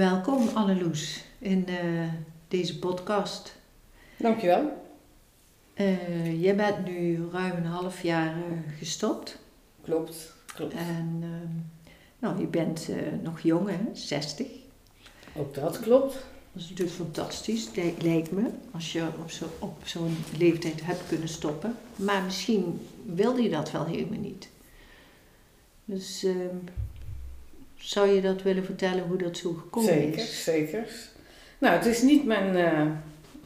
Welkom Anneloes in uh, deze podcast. Dankjewel. Uh, jij bent nu ruim een half jaar uh, gestopt. Klopt, klopt. En ehm, nou, je bent nog jong hè, 60. Ook dat klopt. Dat is natuurlijk fantastisch, lijkt me, als je op, zo, op zo'n leeftijd hebt kunnen stoppen. Maar misschien wilde je dat wel helemaal niet. Dus ehm, zou je dat willen vertellen hoe dat zo gekomen zeker, is? Zeker. Nou, het is niet mijn uh,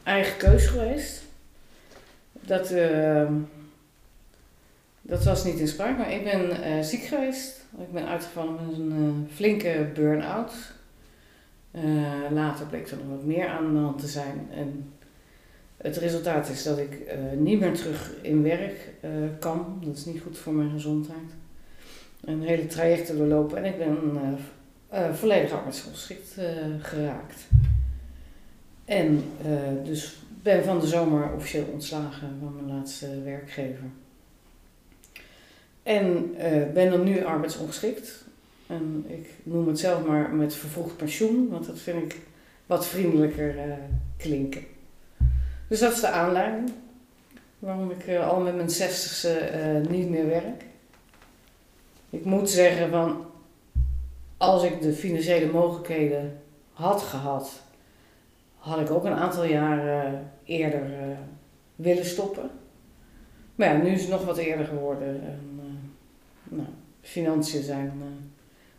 eigen keus geweest. Dat, uh, dat was niet in spraak, maar ik ben uh, ziek geweest. Ik ben uitgevallen met een flinke burn-out. later bleek er nog wat meer aan de hand te zijn. En het resultaat is dat ik niet meer terug in werk kan. Dat is niet goed voor mijn gezondheid een hele trajecten doorlopen en ik ben uh, uh, volledig arbeidsongeschikt uh, geraakt. En dus ben van de zomer officieel ontslagen van mijn laatste werkgever. En ben dan nu arbeidsongeschikt. En ik noem het zelf maar met vervroegd pensioen, want dat vind ik wat vriendelijker klinken. Dus dat is de aanleiding waarom ik al met mijn zestigste niet meer werk. Ik moet zeggen van, als ik de financiële mogelijkheden had gehad, had ik ook een aantal jaren eerder uh, willen stoppen. Maar ja, nu is het nog wat eerder geworden. En, uh, nou, financiën zijn uh,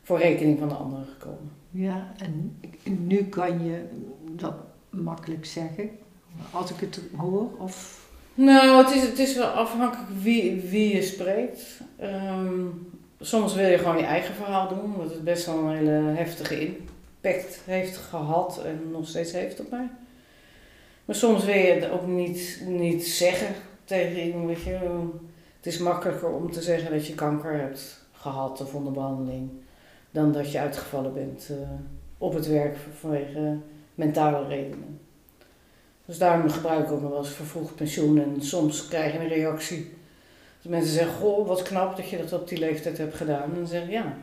voor rekening van de anderen gekomen. Ja, en nu kan je dat makkelijk zeggen, als ik het hoor? Of? Nou, het is, het is wel afhankelijk wie, wie je spreekt. Um, soms wil je gewoon je eigen verhaal doen, omdat het best wel een hele heftige impact heeft gehad en nog steeds heeft op mij. Maar soms wil je het ook niet, niet zeggen tegen iemand. Je. Het is makkelijker om te zeggen dat je kanker hebt gehad of onder behandeling, dan dat je uitgevallen bent uh, op het werk vanwege mentale redenen. Dus daarom gebruik ik ook nog wel eens vervroegd pensioen en soms krijg je een reactie mensen zeggen, goh, wat knap dat je dat op die leeftijd hebt gedaan. En dan zeg ik, ja,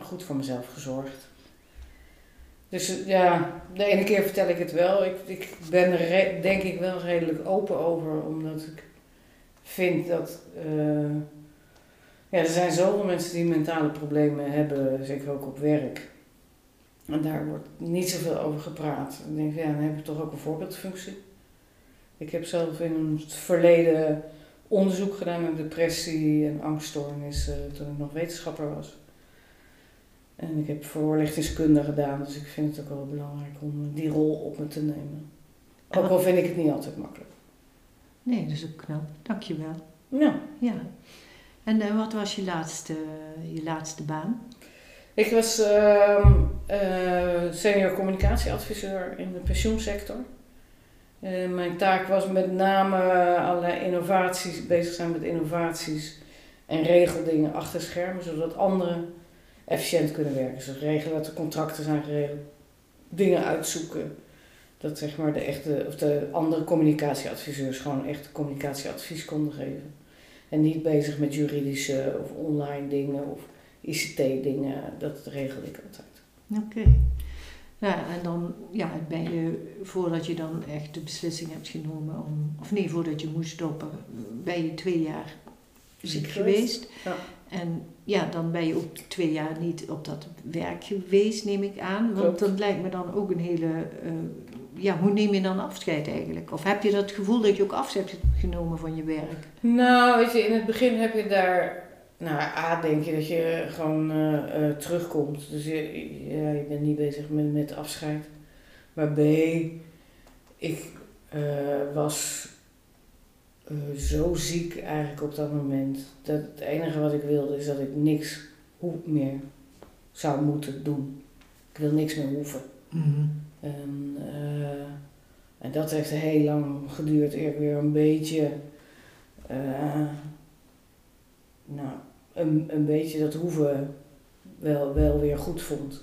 goed voor mezelf gezorgd. Dus eh, ja, de ene keer vertel ik het wel. Ik, ik ben er denk ik wel redelijk open over, omdat ik vind dat... Uh, ja, er zijn zoveel mensen die mentale problemen hebben, zeker ook op werk. En daar wordt niet zoveel over gepraat. Ik denk, ja, dan heb ik toch ook een voorbeeldfunctie. Ik heb zelf in het verleden onderzoek gedaan naar depressie en angststoornissen toen ik nog wetenschapper was. En ik heb voorlichtingskunde gedaan, dus ik vind het ook wel belangrijk om die rol op me te nemen. Ook al vind ik het niet altijd makkelijk. Nee, dat is ook knap. Dankjewel. Ja. ja. En uh, wat was je laatste, je laatste baan? Ik was uh, uh, senior communicatieadviseur in de pensioensector. Uh, mijn taak was met name allerlei innovaties, bezig zijn met innovaties en regeldingen achter schermen, zodat anderen efficiënt kunnen werken. Dus regelen dat de contracten zijn geregeld, dingen uitzoeken. Dat zeg maar de echte, of de andere communicatieadviseurs gewoon echt communicatieadvies konden geven. En niet bezig met juridische of online dingen of ICT-dingen. Dat regelde ik altijd. Oké. Ja, en dan ja, ben je, voordat je dan echt de beslissing hebt genomen om, of nee, voordat je moest stoppen, ben je twee jaar ziek geweest. Ja. En ja, dan ben je ook twee jaar niet op dat werk geweest, neem ik aan. Want dat lijkt me dan ook een hele. Uh, ja, hoe neem je dan afscheid eigenlijk? Of heb je dat gevoel dat je ook afscheid hebt genomen van je werk? Nou, weet je, in het begin heb je daar nou, A, denk je dat je gewoon uh, uh, terugkomt. Dus je, ja, je bent niet bezig met, met afscheid. Maar B, ik uh, was zo ziek eigenlijk op dat moment. Dat het enige wat ik wilde is dat ik niks meer zou moeten doen. Ik wil niks meer hoeven. Mm -hmm. en, en dat heeft heel lang geduurd eer ik weer een beetje nou, een, een beetje dat hoeven wel, wel weer goed vond.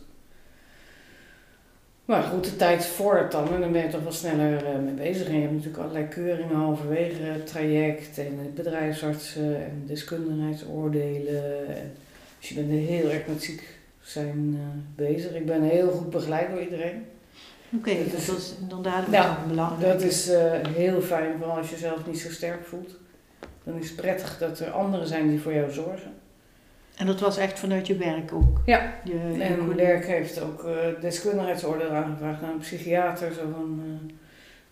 Maar goed, de tijd vordert dan en dan ben je toch wel sneller uh, mee bezig. En je hebt natuurlijk allerlei keuringen halverwege het traject en bedrijfsartsen en deskundigheidsoordelen. En, dus je bent heel erg met ziek zijn bezig. Ik ben heel goed begeleid door iedereen. Oké, dat, is, is inderdaad ja, belangrijk. Dat is heel fijn, vooral als je jezelf niet zo sterk voelt. Dan is het prettig dat er anderen zijn die voor jou zorgen. En dat was echt vanuit je werk ook? Ja, je, en mijn werk heeft ook uh, deskundigheidsoordeel aangevraagd naar een psychiater. Zo van, uh,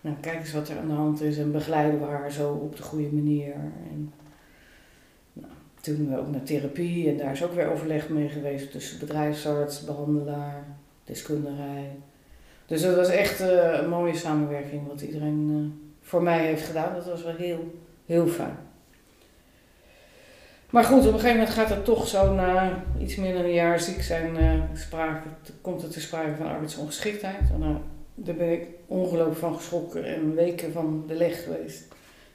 nou, kijk eens wat er aan de hand is en begeleiden we haar zo op de goede manier. En, nou, toen ook naar therapie en daar is ook weer overleg mee geweest tussen bedrijfsarts, behandelaar, deskundige. Dus dat was echt uh, een mooie samenwerking wat iedereen voor mij heeft gedaan. Dat was wel heel, heel fijn. Maar goed, op een gegeven moment gaat het toch zo na iets meer dan een jaar ziek zijn, uh, sprake, komt het te sprake van arbeidsongeschiktheid. En nou, daar ben ik ongelooflijk van geschrokken en weken van de leg geweest.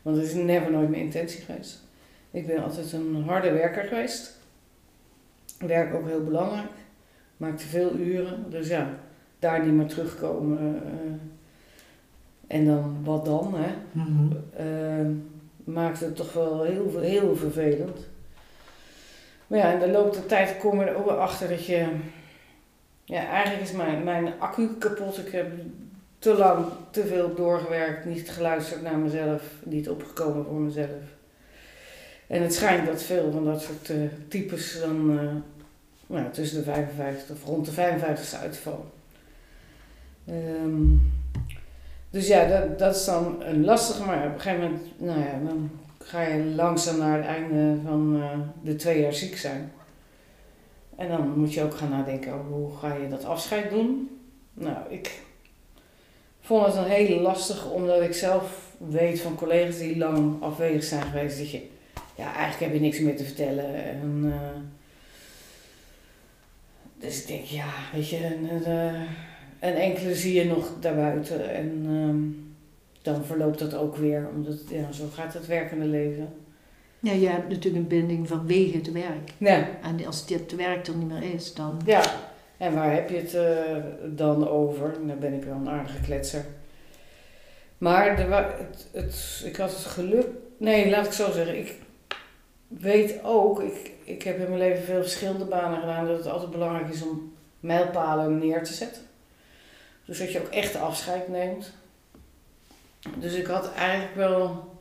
Want het is never nooit mijn intentie geweest. Ik ben altijd een harde werker geweest. Werk ook heel belangrijk. Maakte veel uren. Dus ja, daar niet meer terugkomen. Uh, en dan wat dan, hè? Mm maakte het toch wel heel, heel vervelend. Maar ja, in de loop der tijd kom er ook achter dat je... Ja, eigenlijk is mijn, mijn accu kapot. Ik heb te lang, te veel doorgewerkt, niet geluisterd naar mezelf, niet opgekomen voor mezelf. En het schijnt dat veel van dat soort uh, types dan uh, nou, tussen de 55 of rond de 55 uitvallen. Um, dus ja, dat, dat is dan een lastige, maar op een gegeven moment, nou ja, ga je langzaam naar het einde van uh, de twee jaar ziek zijn. En dan moet je ook gaan nadenken over hoe ga je dat afscheid doen. Nou, ik vond het een hele lastig, omdat ik zelf weet van collega's die lang afwezig zijn geweest, dat je, ja, eigenlijk heb je niks meer te vertellen. En, uh, dus ik denk, ja, weet je, een, een enkele zie je nog daarbuiten. En um, dan verloopt dat ook weer, omdat ja, zo gaat het werkende leven. Ja, je hebt natuurlijk een binding vanwege het werk. Ja. En als dit werk er niet meer is, dan... Ja, en waar heb je het uh, dan over? Dan ben ik wel een aardige kletser. Maar de, het, het, ik had het geluk... Nee, laat ik zo zeggen. Ik weet ook, ik, ik heb in mijn leven veel verschillende banen gedaan, dat het altijd belangrijk is om mijlpalen neer te zetten. Dus dat je ook echt afscheid neemt. Dus ik had eigenlijk wel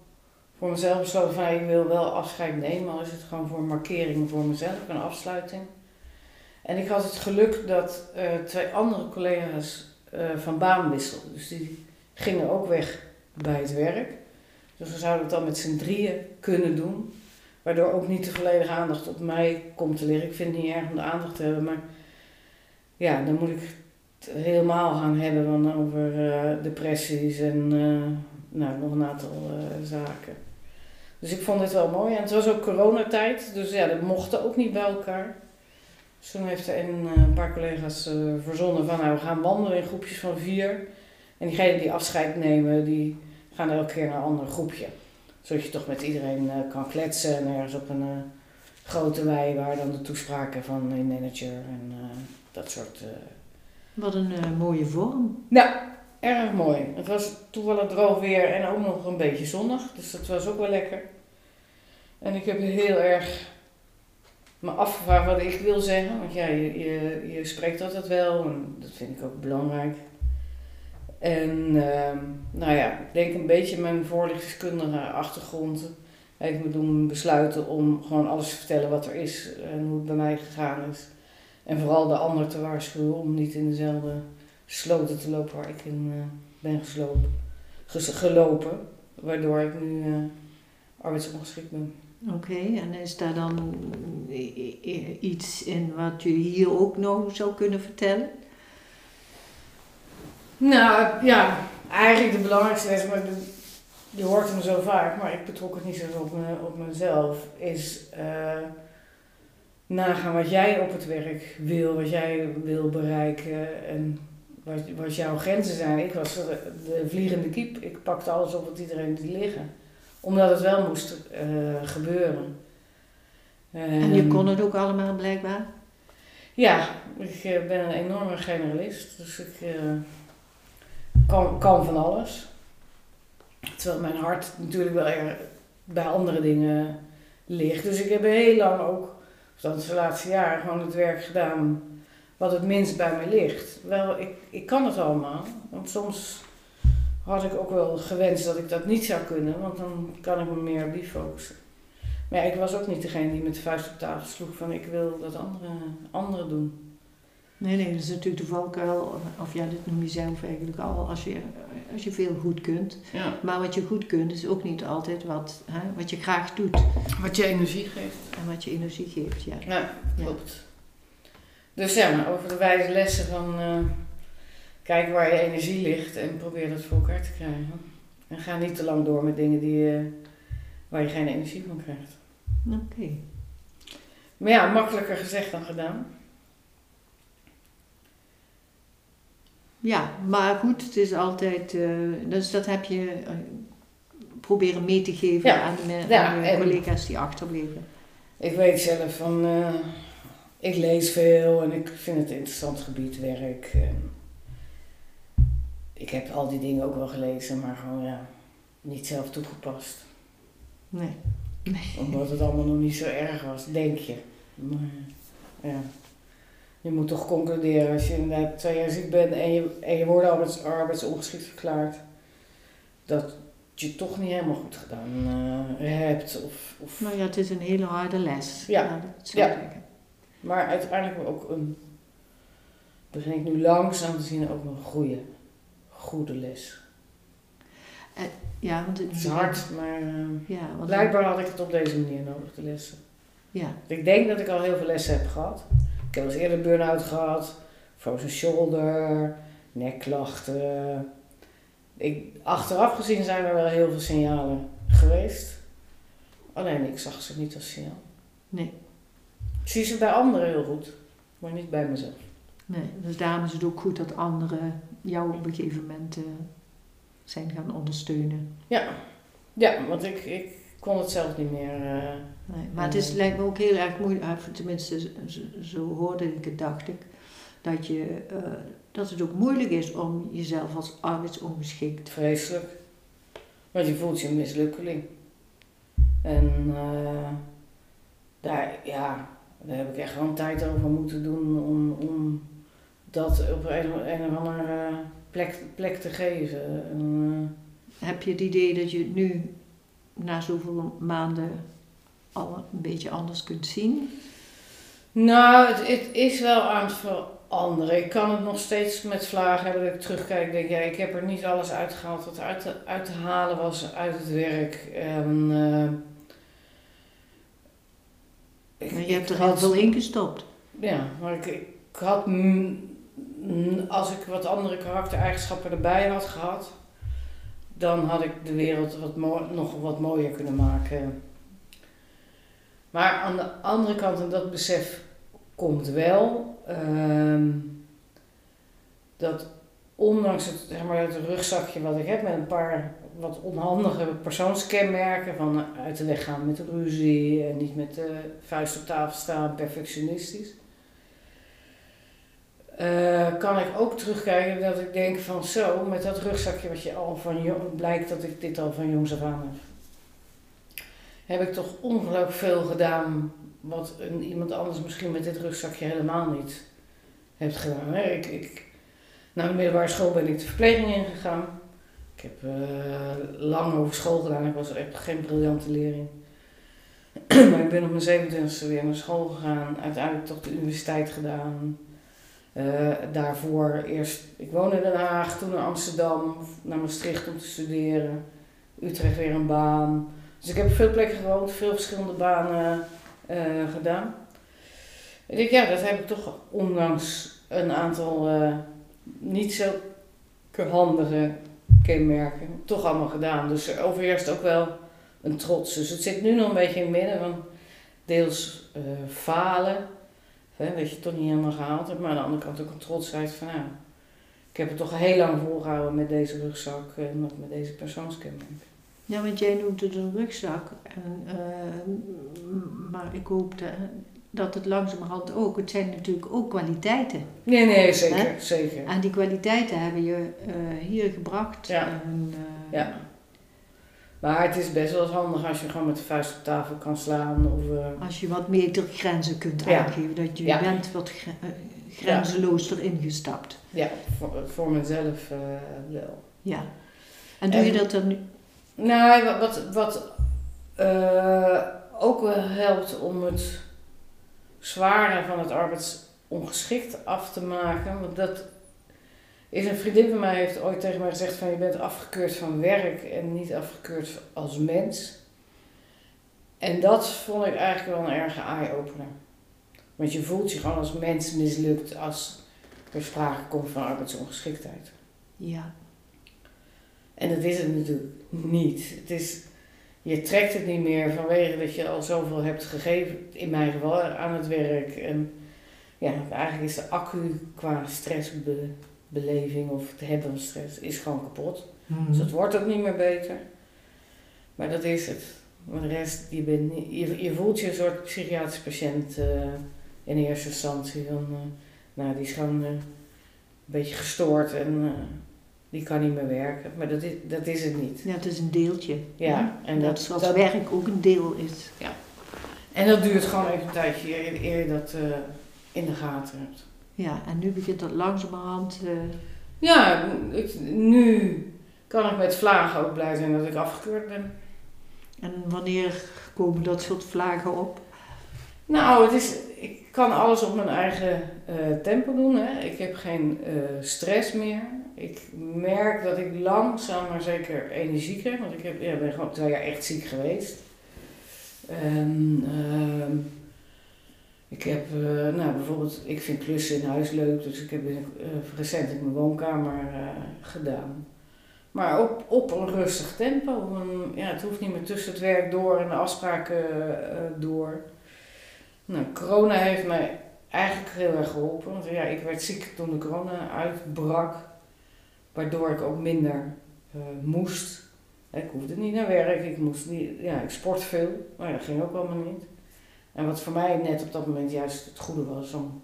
voor mezelf besloten van ik wil wel afscheid nemen, al is het gewoon voor een markering voor mezelf, een afsluiting. En ik had het geluk dat uh, twee andere collega's uh, van baan wisselden. Dus die gingen ook weg bij het werk. Dus we zouden het dan met z'n drieën kunnen doen. Waardoor ook niet de volledige aandacht op mij komt te liggen. Ik vind het niet erg om de aandacht te hebben, maar ja, dan moet ik helemaal gaan hebben van over uh, depressies en uh, nou, nog een aantal uh, zaken. Dus ik vond het wel mooi. En het was ook coronatijd, dus ja, dat mochten ook niet bij elkaar. Dus toen heeft er een, paar collega's verzonnen van nou, we gaan wandelen in groepjes van vier. En diegenen die afscheid nemen, die gaan elke keer naar een ander groepje. Zodat je toch met iedereen kan kletsen en ergens op een grote wei waar dan de toespraken van een manager en dat soort wat een uh, mooie vorm. Ja, erg mooi. Het was toevallig droog weer en ook nog een beetje zonnig. Dus dat was ook wel lekker. En ik heb heel erg me afgevraagd wat ik wil zeggen. Want ja, je, je, je spreekt altijd wel en dat vind ik ook belangrijk. En uh, nou ja, ik denk een beetje mijn voorlichtingskundige achtergrond heeft me doen besluiten om gewoon alles te vertellen wat er is en hoe het bij mij gegaan is. En vooral de ander te waarschuwen om niet in dezelfde sloten te lopen waar ik in uh, ben geslopen, gelopen. Waardoor ik nu uh, arbeidsongeschikt ben. Oké, en is daar dan iets in wat je hier ook nog zou kunnen vertellen? Nou ja, eigenlijk de belangrijkste les, maar je hoort hem zo vaak, maar ik betrok het niet zo op, me, op mezelf, is uh, nagaan wat jij op het werk wil, wat jij wil bereiken en wat, wat jouw grenzen zijn. Ik was de vliegende kiep. Ik pakte alles op wat iedereen liet liggen. Omdat het wel moest uh, gebeuren. en je ehm, kon het ook allemaal blijkbaar? Ja, ik uh, ben een enorme generalist. Dus ik uh, kan, kan van alles. Terwijl mijn hart natuurlijk wel erg bij andere dingen ligt. Dus ik heb heel lang ook dat het laatste jaar gewoon het werk gedaan wat het minst bij mij ligt. Wel, ik, ik kan het allemaal. Want soms had ik ook wel gewenst dat ik dat niet zou kunnen, want dan kan ik me meer op die focussen. Maar ja, ik was ook niet degene die met de vuist op tafel sloeg van ik wil dat anderen andere doen. Nee, nee, dat is natuurlijk de valkuil, of ja, dit noem je zelf eigenlijk al, als je, als je veel goed kunt. Ja. Maar wat je goed kunt is ook niet altijd wat, hè, wat je graag doet Wat je energie geeft. en wat je energie geeft. Ja. Ja, klopt. Dus ja, over de wijze lessen van eh, kijk waar je energie ligt en probeer dat voor elkaar te krijgen. En ga niet te lang door met dingen die, eh, waar je geen energie van krijgt. Oké. Maar ja, makkelijker gezegd dan gedaan. Ja, maar goed, het is altijd, eh, dus dat heb je eh, proberen mee te geven Ja. aan de, Ja, aan de en- collega's die achterbleven. Ik weet zelf van, eh, ik lees veel en ik vind het een interessant gebied werk. Ik heb al die dingen ook wel gelezen, maar gewoon ja, niet zelf toegepast. Nee. Omdat het allemaal nog niet zo erg was, denk je. Maar ja, je moet toch concluderen als je inderdaad twee jaar ziek bent en je, en je wordt arbeids, arbeidsongeschikt verklaard, dat je toch niet helemaal goed gedaan eh, hebt. Of, of, Nou ja, het is een hele harde les. Ja. Ja. maar uiteindelijk ook een, begin ik nu langzaam te zien, ook een goede, goede les. Ja, want het Het is hard, maar eh, Ja, want blijkbaar had ik het op deze manier nodig, de lessen. Ja, Ik denk dat ik al heel veel lessen heb gehad. Ik heb al eens eerder burn-out gehad, frozen shoulder, nekklachten. Ik, achteraf gezien zijn er wel heel veel signalen geweest. Alleen ik zag ze niet als signaal. nee. Ik zie ze bij anderen heel goed, maar niet bij mezelf. nee. Dus daarom is het ook goed dat anderen jou op een gegeven moment zijn gaan ondersteunen. Ja, ja want ik, ik kon het zelf niet meer. eh, Nee, maar het is, Nee. lijkt me ook heel erg moeilijk, eh, tenminste zo, zo hoorde ik het, dacht ik, dat, je, eh, dat het ook moeilijk is om jezelf als arbeidsongeschikt. vreselijk. Want je voelt je een mislukkeling. En eh, daar, ja, daar heb ik echt gewoon tijd over moeten doen om, om dat op een, een of andere plek, plek te geven. En, Heb je het idee dat je het nu, na zoveel maanden, al een beetje anders kunt zien? nou, het, het is wel aan het veranderen. Ik kan het nog steeds met vlagen hebben dat ik terugkijk en denk, ja, ik heb er niet alles uitgehaald wat uit te, uit te halen was uit het werk. En, eh, ik- Maar je hebt er heel had- veel in gestopt. Ja, maar ik, ik had, als ik wat andere karaktereigenschappen erbij had gehad, dan had ik de wereld wat nog wat mooier kunnen maken. Maar aan de andere kant, en dat besef komt wel, ehm, dat ondanks het, zeg maar, het rugzakje wat ik heb met een paar wat onhandige persoonskenmerken, van uit de weg gaan met ruzie en niet met de vuist op tafel staan, perfectionistisch. Eh, kan ik ook terugkijken dat ik denk van zo, met dat rugzakje wat je al van jong, blijkt dat ik dit al van jongs af aan heb. Heb ik toch ongelooflijk veel gedaan wat een, iemand anders misschien met dit rugzakje helemaal niet heeft gedaan. Ik, ik, na de middelbare school ben ik de verpleging ingegaan. Ik heb eh, lang over school gedaan. Ik was echt geen briljante leerling. maar ik ben op mijn 27e weer naar school gegaan. Uiteindelijk toch de universiteit gedaan. Eh, daarvoor eerst, ik woonde in Den Haag, toen naar Amsterdam, naar Maastricht om te studeren. Utrecht weer een baan. Dus ik heb op veel plekken gewoond, veel verschillende banen eh, gedaan. Ik ja, dat heb ik toch ondanks een aantal eh, niet zo handige kenmerken toch allemaal gedaan. Dus er ook wel een trots. Dus het zit nu nog een beetje in het midden van deels falen. Dat je het toch niet helemaal gehaald hebt. Maar aan de andere kant ook een trotsheid van nou, ik heb het toch heel lang volgehouden met deze rugzak en ook met deze persoonskenmerken. Ja, want jij noemt het een rugzak. En, eh, maar ik hoop dat, dat het langzamerhand ook, het zijn natuurlijk ook kwaliteiten. Nee, nee, zeker, zeker. En die kwaliteiten hebben je eh, hier gebracht. Ja. En, eh, Ja. Maar het is best wel handig als je gewoon met de vuist op tafel kan slaan. Of, eh, Als je wat metergrenzen kunt Ja. aangeven, dat je Ja. bent wat gre- eh, grenzeloos erin gestapt. Ja, voor, voor mezelf uh, wel. Ja. En doe je dat dan nu? Nou, wat, wat uh, ook wel helpt om het zware van het arbeidsongeschikt af te maken. Want dat is een vriendin van mij heeft ooit tegen mij gezegd van je bent afgekeurd van werk en niet afgekeurd als mens. En dat vond ik eigenlijk wel een erge eye-opener. Want je voelt je gewoon als mens mislukt als er sprake komt van arbeidsongeschiktheid. Ja. En dat is het natuurlijk niet. Het is, je trekt het niet meer vanwege dat je al zoveel hebt gegeven, in mijn geval, aan het werk. En ja, eigenlijk is de accu qua stressbeleving of het hebben van stress is gewoon kapot. Mhm. Dus het wordt ook niet meer beter. Maar dat is het. Maar de rest, je, bent, niet- je, je voelt je een soort psychiatrisch patiënt eh, in eerste instantie. Van, eh, nou, die is gewoon eh, een beetje gestoord en die kan niet meer werken. Maar dat is, dat is het niet. Ja, het is een deeltje. Ja, en dat, zoals dat, werk ook een deel is. en dat duurt gewoon even een tijdje eer, eer je dat in de gaten hebt. Ja, en nu begint dat langzamerhand. eh, Ja, ik, nu kan ik met vlagen ook blij zijn dat ik afgekeurd ben. en wanneer komen dat soort vlagen op? Nou, het is, ik kan alles op mijn eigen eh, tempo doen. Hè. Ik heb geen eh, stress meer. Ik merk dat ik langzaam maar zeker energie krijg. Want ik heb, ja, ben gewoon twee jaar echt ziek geweest. En ehm, ik heb, eh, nou bijvoorbeeld, ik vind klussen in huis leuk. Dus ik heb uh, recent in mijn woonkamer eh, gedaan. Maar op, op een rustig tempo. Ja, het hoeft niet meer tussen het werk door en de afspraken eh, door. Nou, corona heeft mij eigenlijk heel erg geholpen. Want ja, ik werd ziek toen de corona uitbrak. Waardoor ik ook minder eh, moest. Ik hoefde niet naar werk. Ik, moest niet, ja, ik sport veel. Maar dat ging ook allemaal niet. En wat voor mij net op dat moment juist het goede was. Om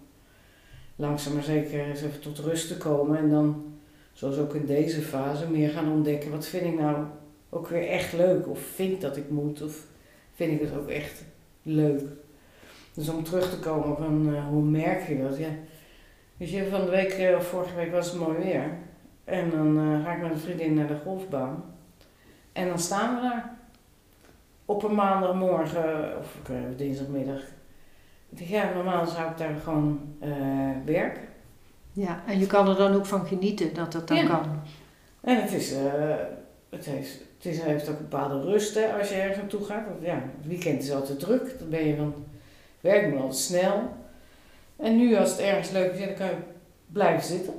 langzaam maar zeker eens even tot rust te komen. En dan, zoals ook in deze fase, meer gaan ontdekken. Wat vind ik nou ook weer echt leuk? Of vind ik dat ik moet? Of vind ik het ook echt leuk? Dus om terug te komen van eh, hoe merk je dat? Ja. Weet je, van de week, eh, of vorige week was het mooi weer. En dan eh, ga ik met een vriendin naar de golfbaan. En dan staan we daar. Op een maandagmorgen, of niet, dinsdagmiddag. Ja, normaal zou ik daar gewoon eh, werken. Ja, en je kan er dan ook van genieten dat dat dan Ja. kan. En het is, eh, het heeft, het is, heeft ook een bepaalde rust hè, als je ergens naartoe gaat. Want ja, het weekend is altijd druk. Dan ben je van, werk moet altijd snel. En nu als het ergens leuk is, dan kan je blijven zitten.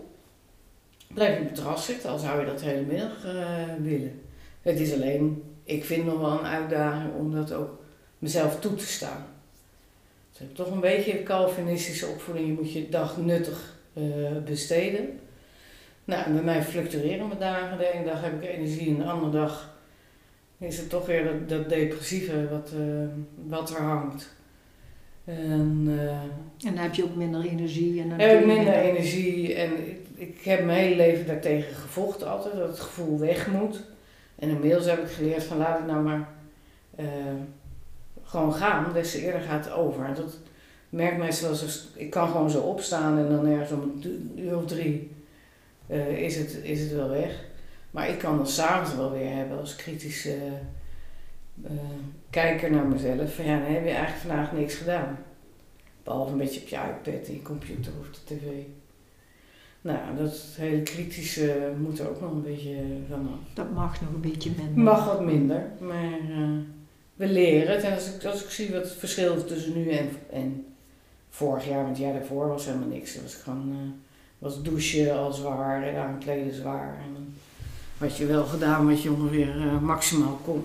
Blijf op het terras zitten, al zou je dat de hele middag eh, willen. Het is alleen, ik vind nog wel een uitdaging om dat ook mezelf toe te staan. Dus ik heb toch een beetje een Calvinistische opvoeding. Je moet je dag nuttig eh, besteden. Nou, en bij mij fluctueren mijn dagen. De ene dag heb ik energie en de andere dag is het toch weer dat, dat depressieve wat, eh, wat er hangt. En eh, En dan heb je ook minder energie. En dan heb ik minder energie en ik, ik heb mijn hele leven daartegen gevochten altijd, dat het gevoel weg moet. En inmiddels heb ik geleerd van laat het nou maar eh, gewoon gaan, des te eerder gaat het over. En dat wel eens, ik kan gewoon zo opstaan en dan ergens om een uur of drie eh, is, het, is het wel weg. Maar ik kan dan s'avonds wel weer hebben als kritische eh, kijker naar mezelf. Van ja, dan heb je eigenlijk vandaag niks gedaan. Behalve een beetje op je iPad en je computer of de tv. Nou, dat hele kritische moet er ook nog een beetje vanaf. Dat mag nog een beetje minder. Mag wat minder, maar eh, we leren het. En als ik, als ik zie wat het verschil is tussen nu en, en vorig jaar, want het jaar daarvoor was helemaal niks. Dat was gewoon, eh, was douchen al zwaar en aankleden zwaar. En dan had je wel gedaan wat je ongeveer eh, maximaal kon.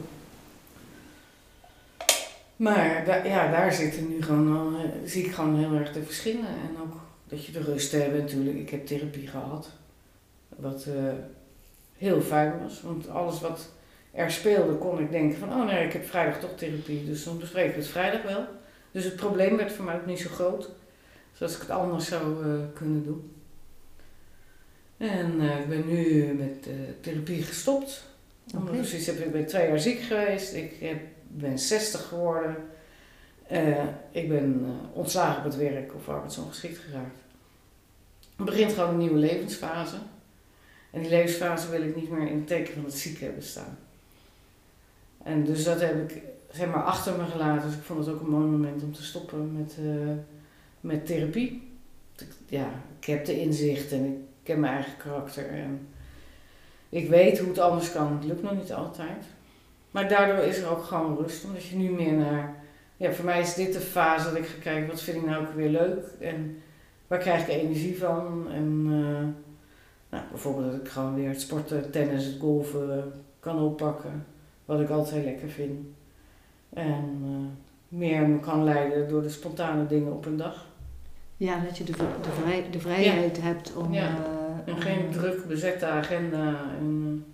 Maar da- ja, daar zitten nu gewoon al, zie ik gewoon heel erg de verschillen. En ook dat je de rust hebt natuurlijk. Ik heb therapie gehad. Wat eh, heel fijn was. Want alles wat er speelde kon ik denken van... Oh nee, ik heb vrijdag toch therapie. Dus dan bespreken we het vrijdag wel. Dus het probleem werd voor mij ook niet zo groot. Zoals ik het anders zou eh, kunnen doen. En eh, ik ben nu met therapie gestopt. Oké. Omdat ik zoiets heb, ik ben twee jaar ziek geweest. Ik heb, ben 60 geworden. Eh, ik ben eh, ontslagen op het werk of arbeidsongeschikt geraakt. Er begint gewoon een nieuwe levensfase. En die levensfase wil ik niet meer in het teken van het ziek hebben staan. En dus dat heb ik zeg maar achter me gelaten. Dus ik vond het ook een mooi moment om te stoppen met, uh, met therapie. Ja, ik heb de inzicht en ik ken mijn eigen karakter. En ik weet hoe het anders kan. Het lukt nog niet altijd. Maar daardoor is er ook gewoon rust. Omdat je nu meer naar... Ja, voor mij is dit de fase dat ik ga kijken, wat vind ik nou ook weer leuk? En waar krijg ik energie van? En uh, nou, bijvoorbeeld dat ik gewoon weer het sporten, tennis, het golven kan oppakken. Wat ik altijd heel lekker vind. En uh, meer me kan leiden door de spontane dingen op een dag. Ja, dat je de, de, vrij, de vrijheid hebt om... Ja. Uh, en geen druk bezette agenda. En,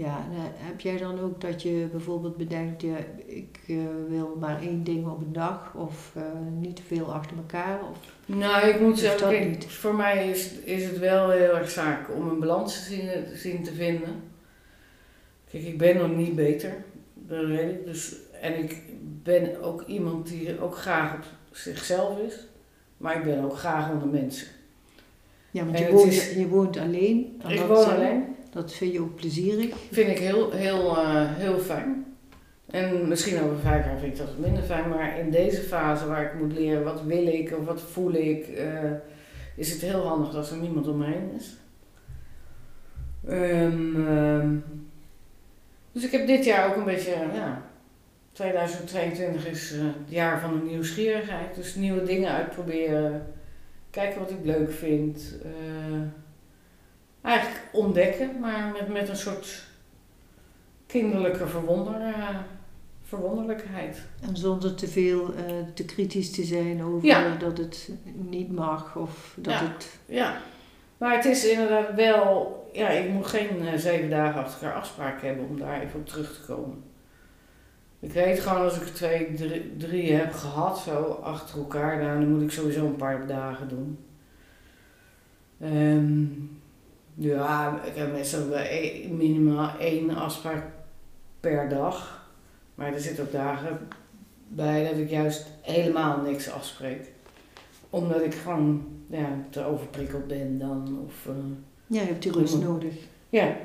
ja, heb jij dan ook dat je bijvoorbeeld bedenkt, ja, ik uh, wil maar één ding op een dag of uh, niet te veel achter elkaar? Of, nou, ik moet zeggen, voor mij is, is het wel heel erg zaak om een balans te zien, te zien te vinden. Kijk, ik ben nog niet beter, dat weet ik. Dus, en ik ben ook iemand die ook graag op zichzelf is, maar ik ben ook graag onder mensen. Ja, want je woont, je woont alleen. Ik woon alleen. Dat vind je ook plezierig? Vind ik heel, heel, uh, heel fijn. En misschien over vijf jaar vind ik dat minder fijn, maar in deze fase waar ik moet leren wat wil ik of wat voel ik, uh, is het heel handig als er niemand om me heen is. Um, dus ik heb dit jaar ook een beetje, ja, 2022 is uh, het jaar van de nieuwsgierigheid. Dus nieuwe dingen uitproberen, kijken wat ik leuk vind. Eigenlijk ontdekken, maar met, met een soort kinderlijke verwonder, uh, verwonderlijkheid. En zonder te veel te kritisch te zijn over dat het niet mag of dat ja. het... Ja, maar het is inderdaad wel ja, ik moet geen uh, zeven dagen achter elkaar afspraak hebben om daar even op terug te komen. Ik weet gewoon als ik er twee, drie, drie heb gehad, zo achter elkaar, dan moet ik sowieso een paar dagen doen. Um, ja, ik heb meestal minimaal één afspraak per dag. Maar er zitten ook dagen bij dat ik juist helemaal niks afspreek. Omdat ik gewoon ja, te overprikkeld ben dan. Of, uh, ja, je hebt die rust nodig. Ja.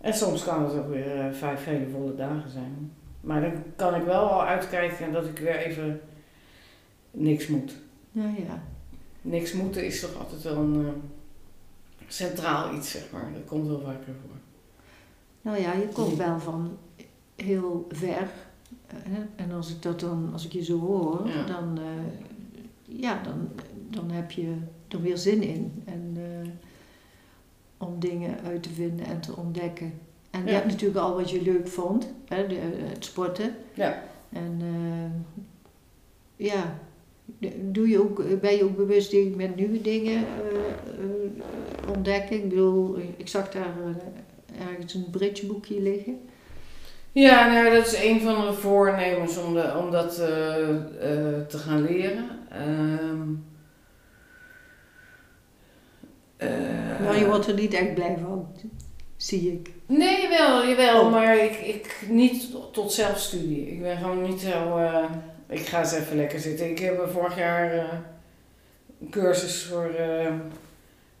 En soms kan het ook weer uh, vijf hele volle dagen zijn. Maar dan kan ik wel al uitkijken dat ik weer even niks moet. Ja, ja. Niks moeten is toch altijd wel een uh, centraal iets, zeg maar. Dat komt wel vaker voor. Nou ja, je komt wel van heel ver. Hè? En als ik dat dan, als ik je zo hoor, ja. dan, uh, ja, dan, dan heb je er weer zin in. En om dingen uit te vinden en te ontdekken. En ja. je hebt natuurlijk al wat je leuk vond, hè, de, het sporten. Ja. En uh, ja, doe je ook, ben je ook bewust met nieuwe dingen uh, uh, ontdekken? Ik bedoel, ik zag daar ergens een bridgeboekje liggen. Ja, nou, dat is een van de voornemens om, de, om dat te gaan leren. Ehm, Uh, nou, je wordt er niet echt blij van, zie ik. Nee, jawel, jawel, oh. maar ik, ik niet tot zelfstudie. Ik ben gewoon niet zo. Ik ga eens even lekker zitten. Ik heb vorig jaar uh, een cursus voor,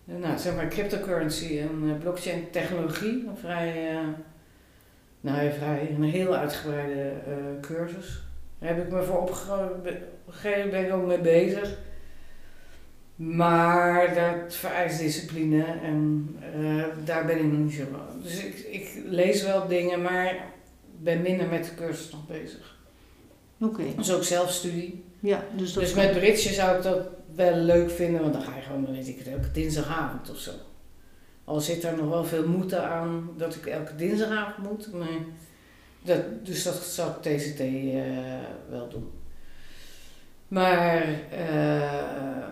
nou, zeg maar, cryptocurrency en blockchain technologie. Een vrij, nou ja, vrij, een heel uitgebreide cursus. Daar heb ik me voor opgegeven, ben ik ook mee bezig. Maar dat vereist discipline en daar ben ik nog niet zo. Dus ik, ik lees wel dingen, maar ben minder met de cursus nog bezig. Oké. Okay. Dus ook zelfstudie. Ja, dus dat dus met Britje zou ik dat wel leuk vinden, want dan ga je gewoon, weet ik het, elke dinsdagavond of zo. Al zit er nog wel veel moeite aan dat ik elke dinsdagavond moet, maar dat, dus dat zou ik TCT uh, wel doen. Maar uh,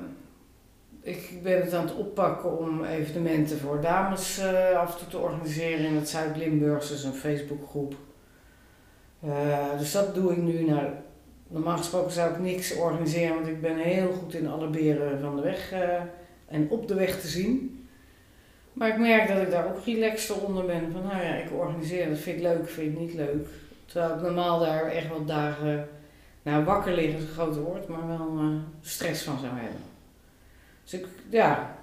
ik ben het aan het oppakken om evenementen voor dames uh, af en toe te organiseren in het Zuid-Limburgs, dus een Facebookgroep. Uh, dus dat doe ik nu. Normaal gesproken zou ik niks organiseren, want ik ben heel goed in alle beren van de weg uh, en op de weg te zien. Maar ik merk dat ik daar ook relaxed onder ben. Van nou ja, ik organiseer, dat vind ik leuk, vind ik niet leuk. Terwijl ik normaal daar echt wel dagen, nou wakker liggen is een groot woord, maar wel stress van zou hebben. Dus ik, ja,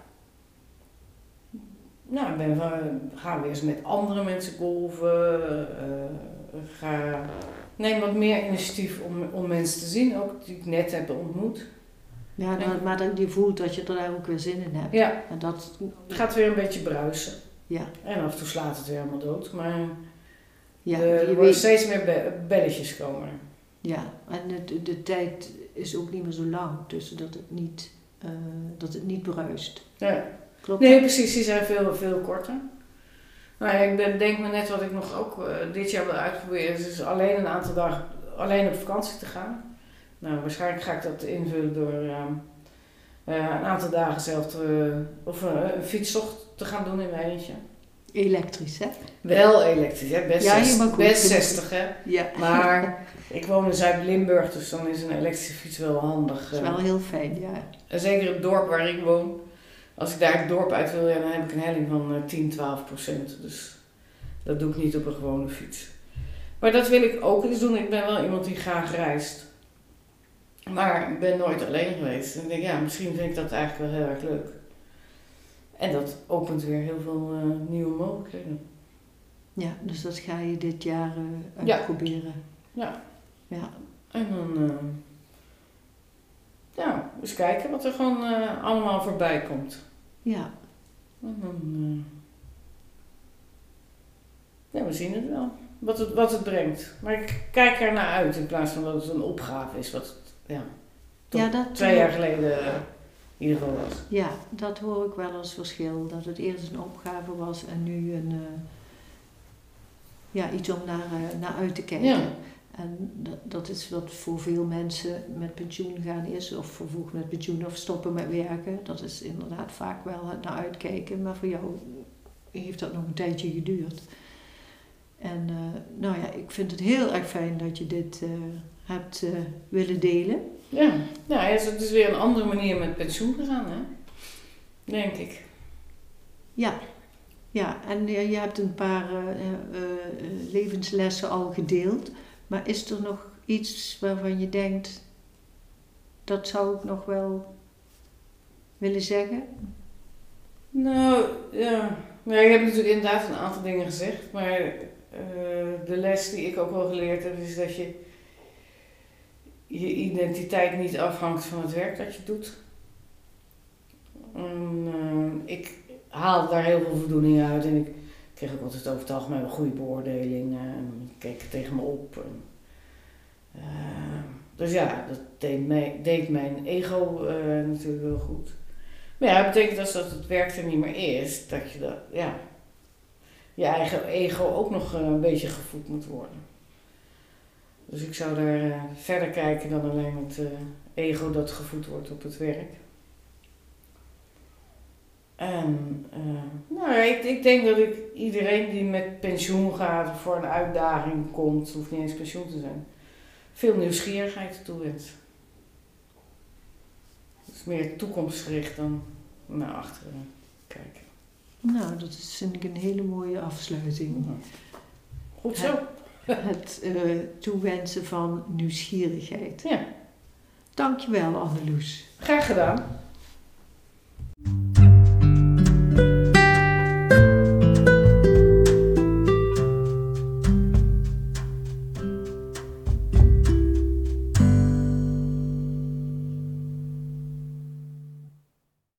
nou, ik ben van, ga weer eens met andere mensen golven. eh, ga, neem wat meer initiatief om, om mensen te zien, ook die ik net heb ontmoet. Ja, dan- maar dat je voelt dat je er daar ook weer zin in hebt. Ja, En dat, het gaat weer een beetje bruisen. ja, En af en toe slaat het weer helemaal dood. Maar ja, eh, er je worden weet, steeds meer be- belletjes komen. ja. en de, de tijd is ook niet meer zo lang, dus dat het niet, eh, dat het niet bruist. Ja. Klopt Nee, dat? precies, die zijn veel, veel korter. Nou ik denk me net wat ik nog ook eh, dit jaar wil uitproberen. is Dus alleen een aantal dagen alleen op vakantie te gaan. Nou, waarschijnlijk ga ik dat invullen door ehm, eh, een aantal dagen zelf te, of eh, een fietstocht te gaan doen in mijn eentje. Elektrisch, hè? Wel elektrisch, hè? Best, Ja, je zes- mag ook best doen. 60 hè. Ja. Maar ik woon in Zuid-Limburg, dus dan is een elektrische fiets wel handig. Dat is wel heel fijn, ja. En zeker het dorp waar ik woon. Als ik daar het dorp uit wil, ja, dan heb ik een helling van eh, 10, 12 procent. Dus dat doe ik niet op een gewone fiets. Maar dat wil ik ook eens doen. Ik ben wel iemand die graag reist. Maar ik ben nooit alleen geweest. En ik denk, ja, misschien vind ik dat eigenlijk wel heel erg leuk. En dat opent weer heel veel eh, nieuwe mogelijkheden. Ja, dus dat ga je dit jaar eh, Ja. uitproberen. Ja. Ja. En dan, eh, ja, eens kijken wat er gewoon eh, allemaal voorbij komt. Ja. En dan, eh, ja, we zien het wel. Wat het, wat het brengt. Maar ik kijk er naar uit in plaats van dat het een opgave is. Wat het, ja, Ja, dat, twee jaar geleden eh, in ieder geval was. Ja, dat hoor ik wel als verschil. Dat het eerst een opgave was en nu een, eh, ja, iets om naar, eh, naar uit te kijken. Ja. En dat, dat is wat voor veel mensen met pensioen gaan is, of vervoeg met pensioen of stoppen met werken. Dat is inderdaad vaak wel het naar uitkijken, maar voor jou heeft dat nog een tijdje geduurd. En eh, nou ja, ik vind het heel erg fijn dat je dit eh, hebt eh, willen delen. Ja, ja het is- het is weer een andere manier met pensioen gegaan, hè? Denk ik. Ja, ja en eh, je hebt een paar levenslessen al gedeeld. Maar is er nog iets waarvan je denkt, dat zou ik nog wel willen zeggen? Nou, ja. ja. Ik heb natuurlijk inderdaad een aantal dingen gezegd. Maar eh, de les die ik ook wel geleerd heb, is dat je je identiteit niet afhangt van het werk dat je doet. En, eh, ik haalde daar heel veel voldoening uit en ik kreeg ook altijd over het algemeen goede beoordelingen. En ik keek tegen me op. Eh, dus ja, dat deed, mij, deed mijn ego eh, natuurlijk wel goed. Maar ja, dat betekent als dat het werk er niet meer is, dat je dat, ja, je eigen ego ook nog eh, een beetje gevoed moet worden. Dus ik zou daar verder kijken dan alleen het ego dat gevoed wordt op het werk. En eh, nou ik, ik denk dat ik iedereen die met pensioen gaat of voor een uitdaging komt, hoeft niet eens pensioen te zijn, veel nieuwsgierigheid toewens. Het is meer toekomstgericht dan naar achteren kijken. Nou, dat is, vind ik een hele mooie afsluiting. Goed zo. Het eh, toewensen van nieuwsgierigheid. Ja, Dankjewel, Anneloes. graag gedaan.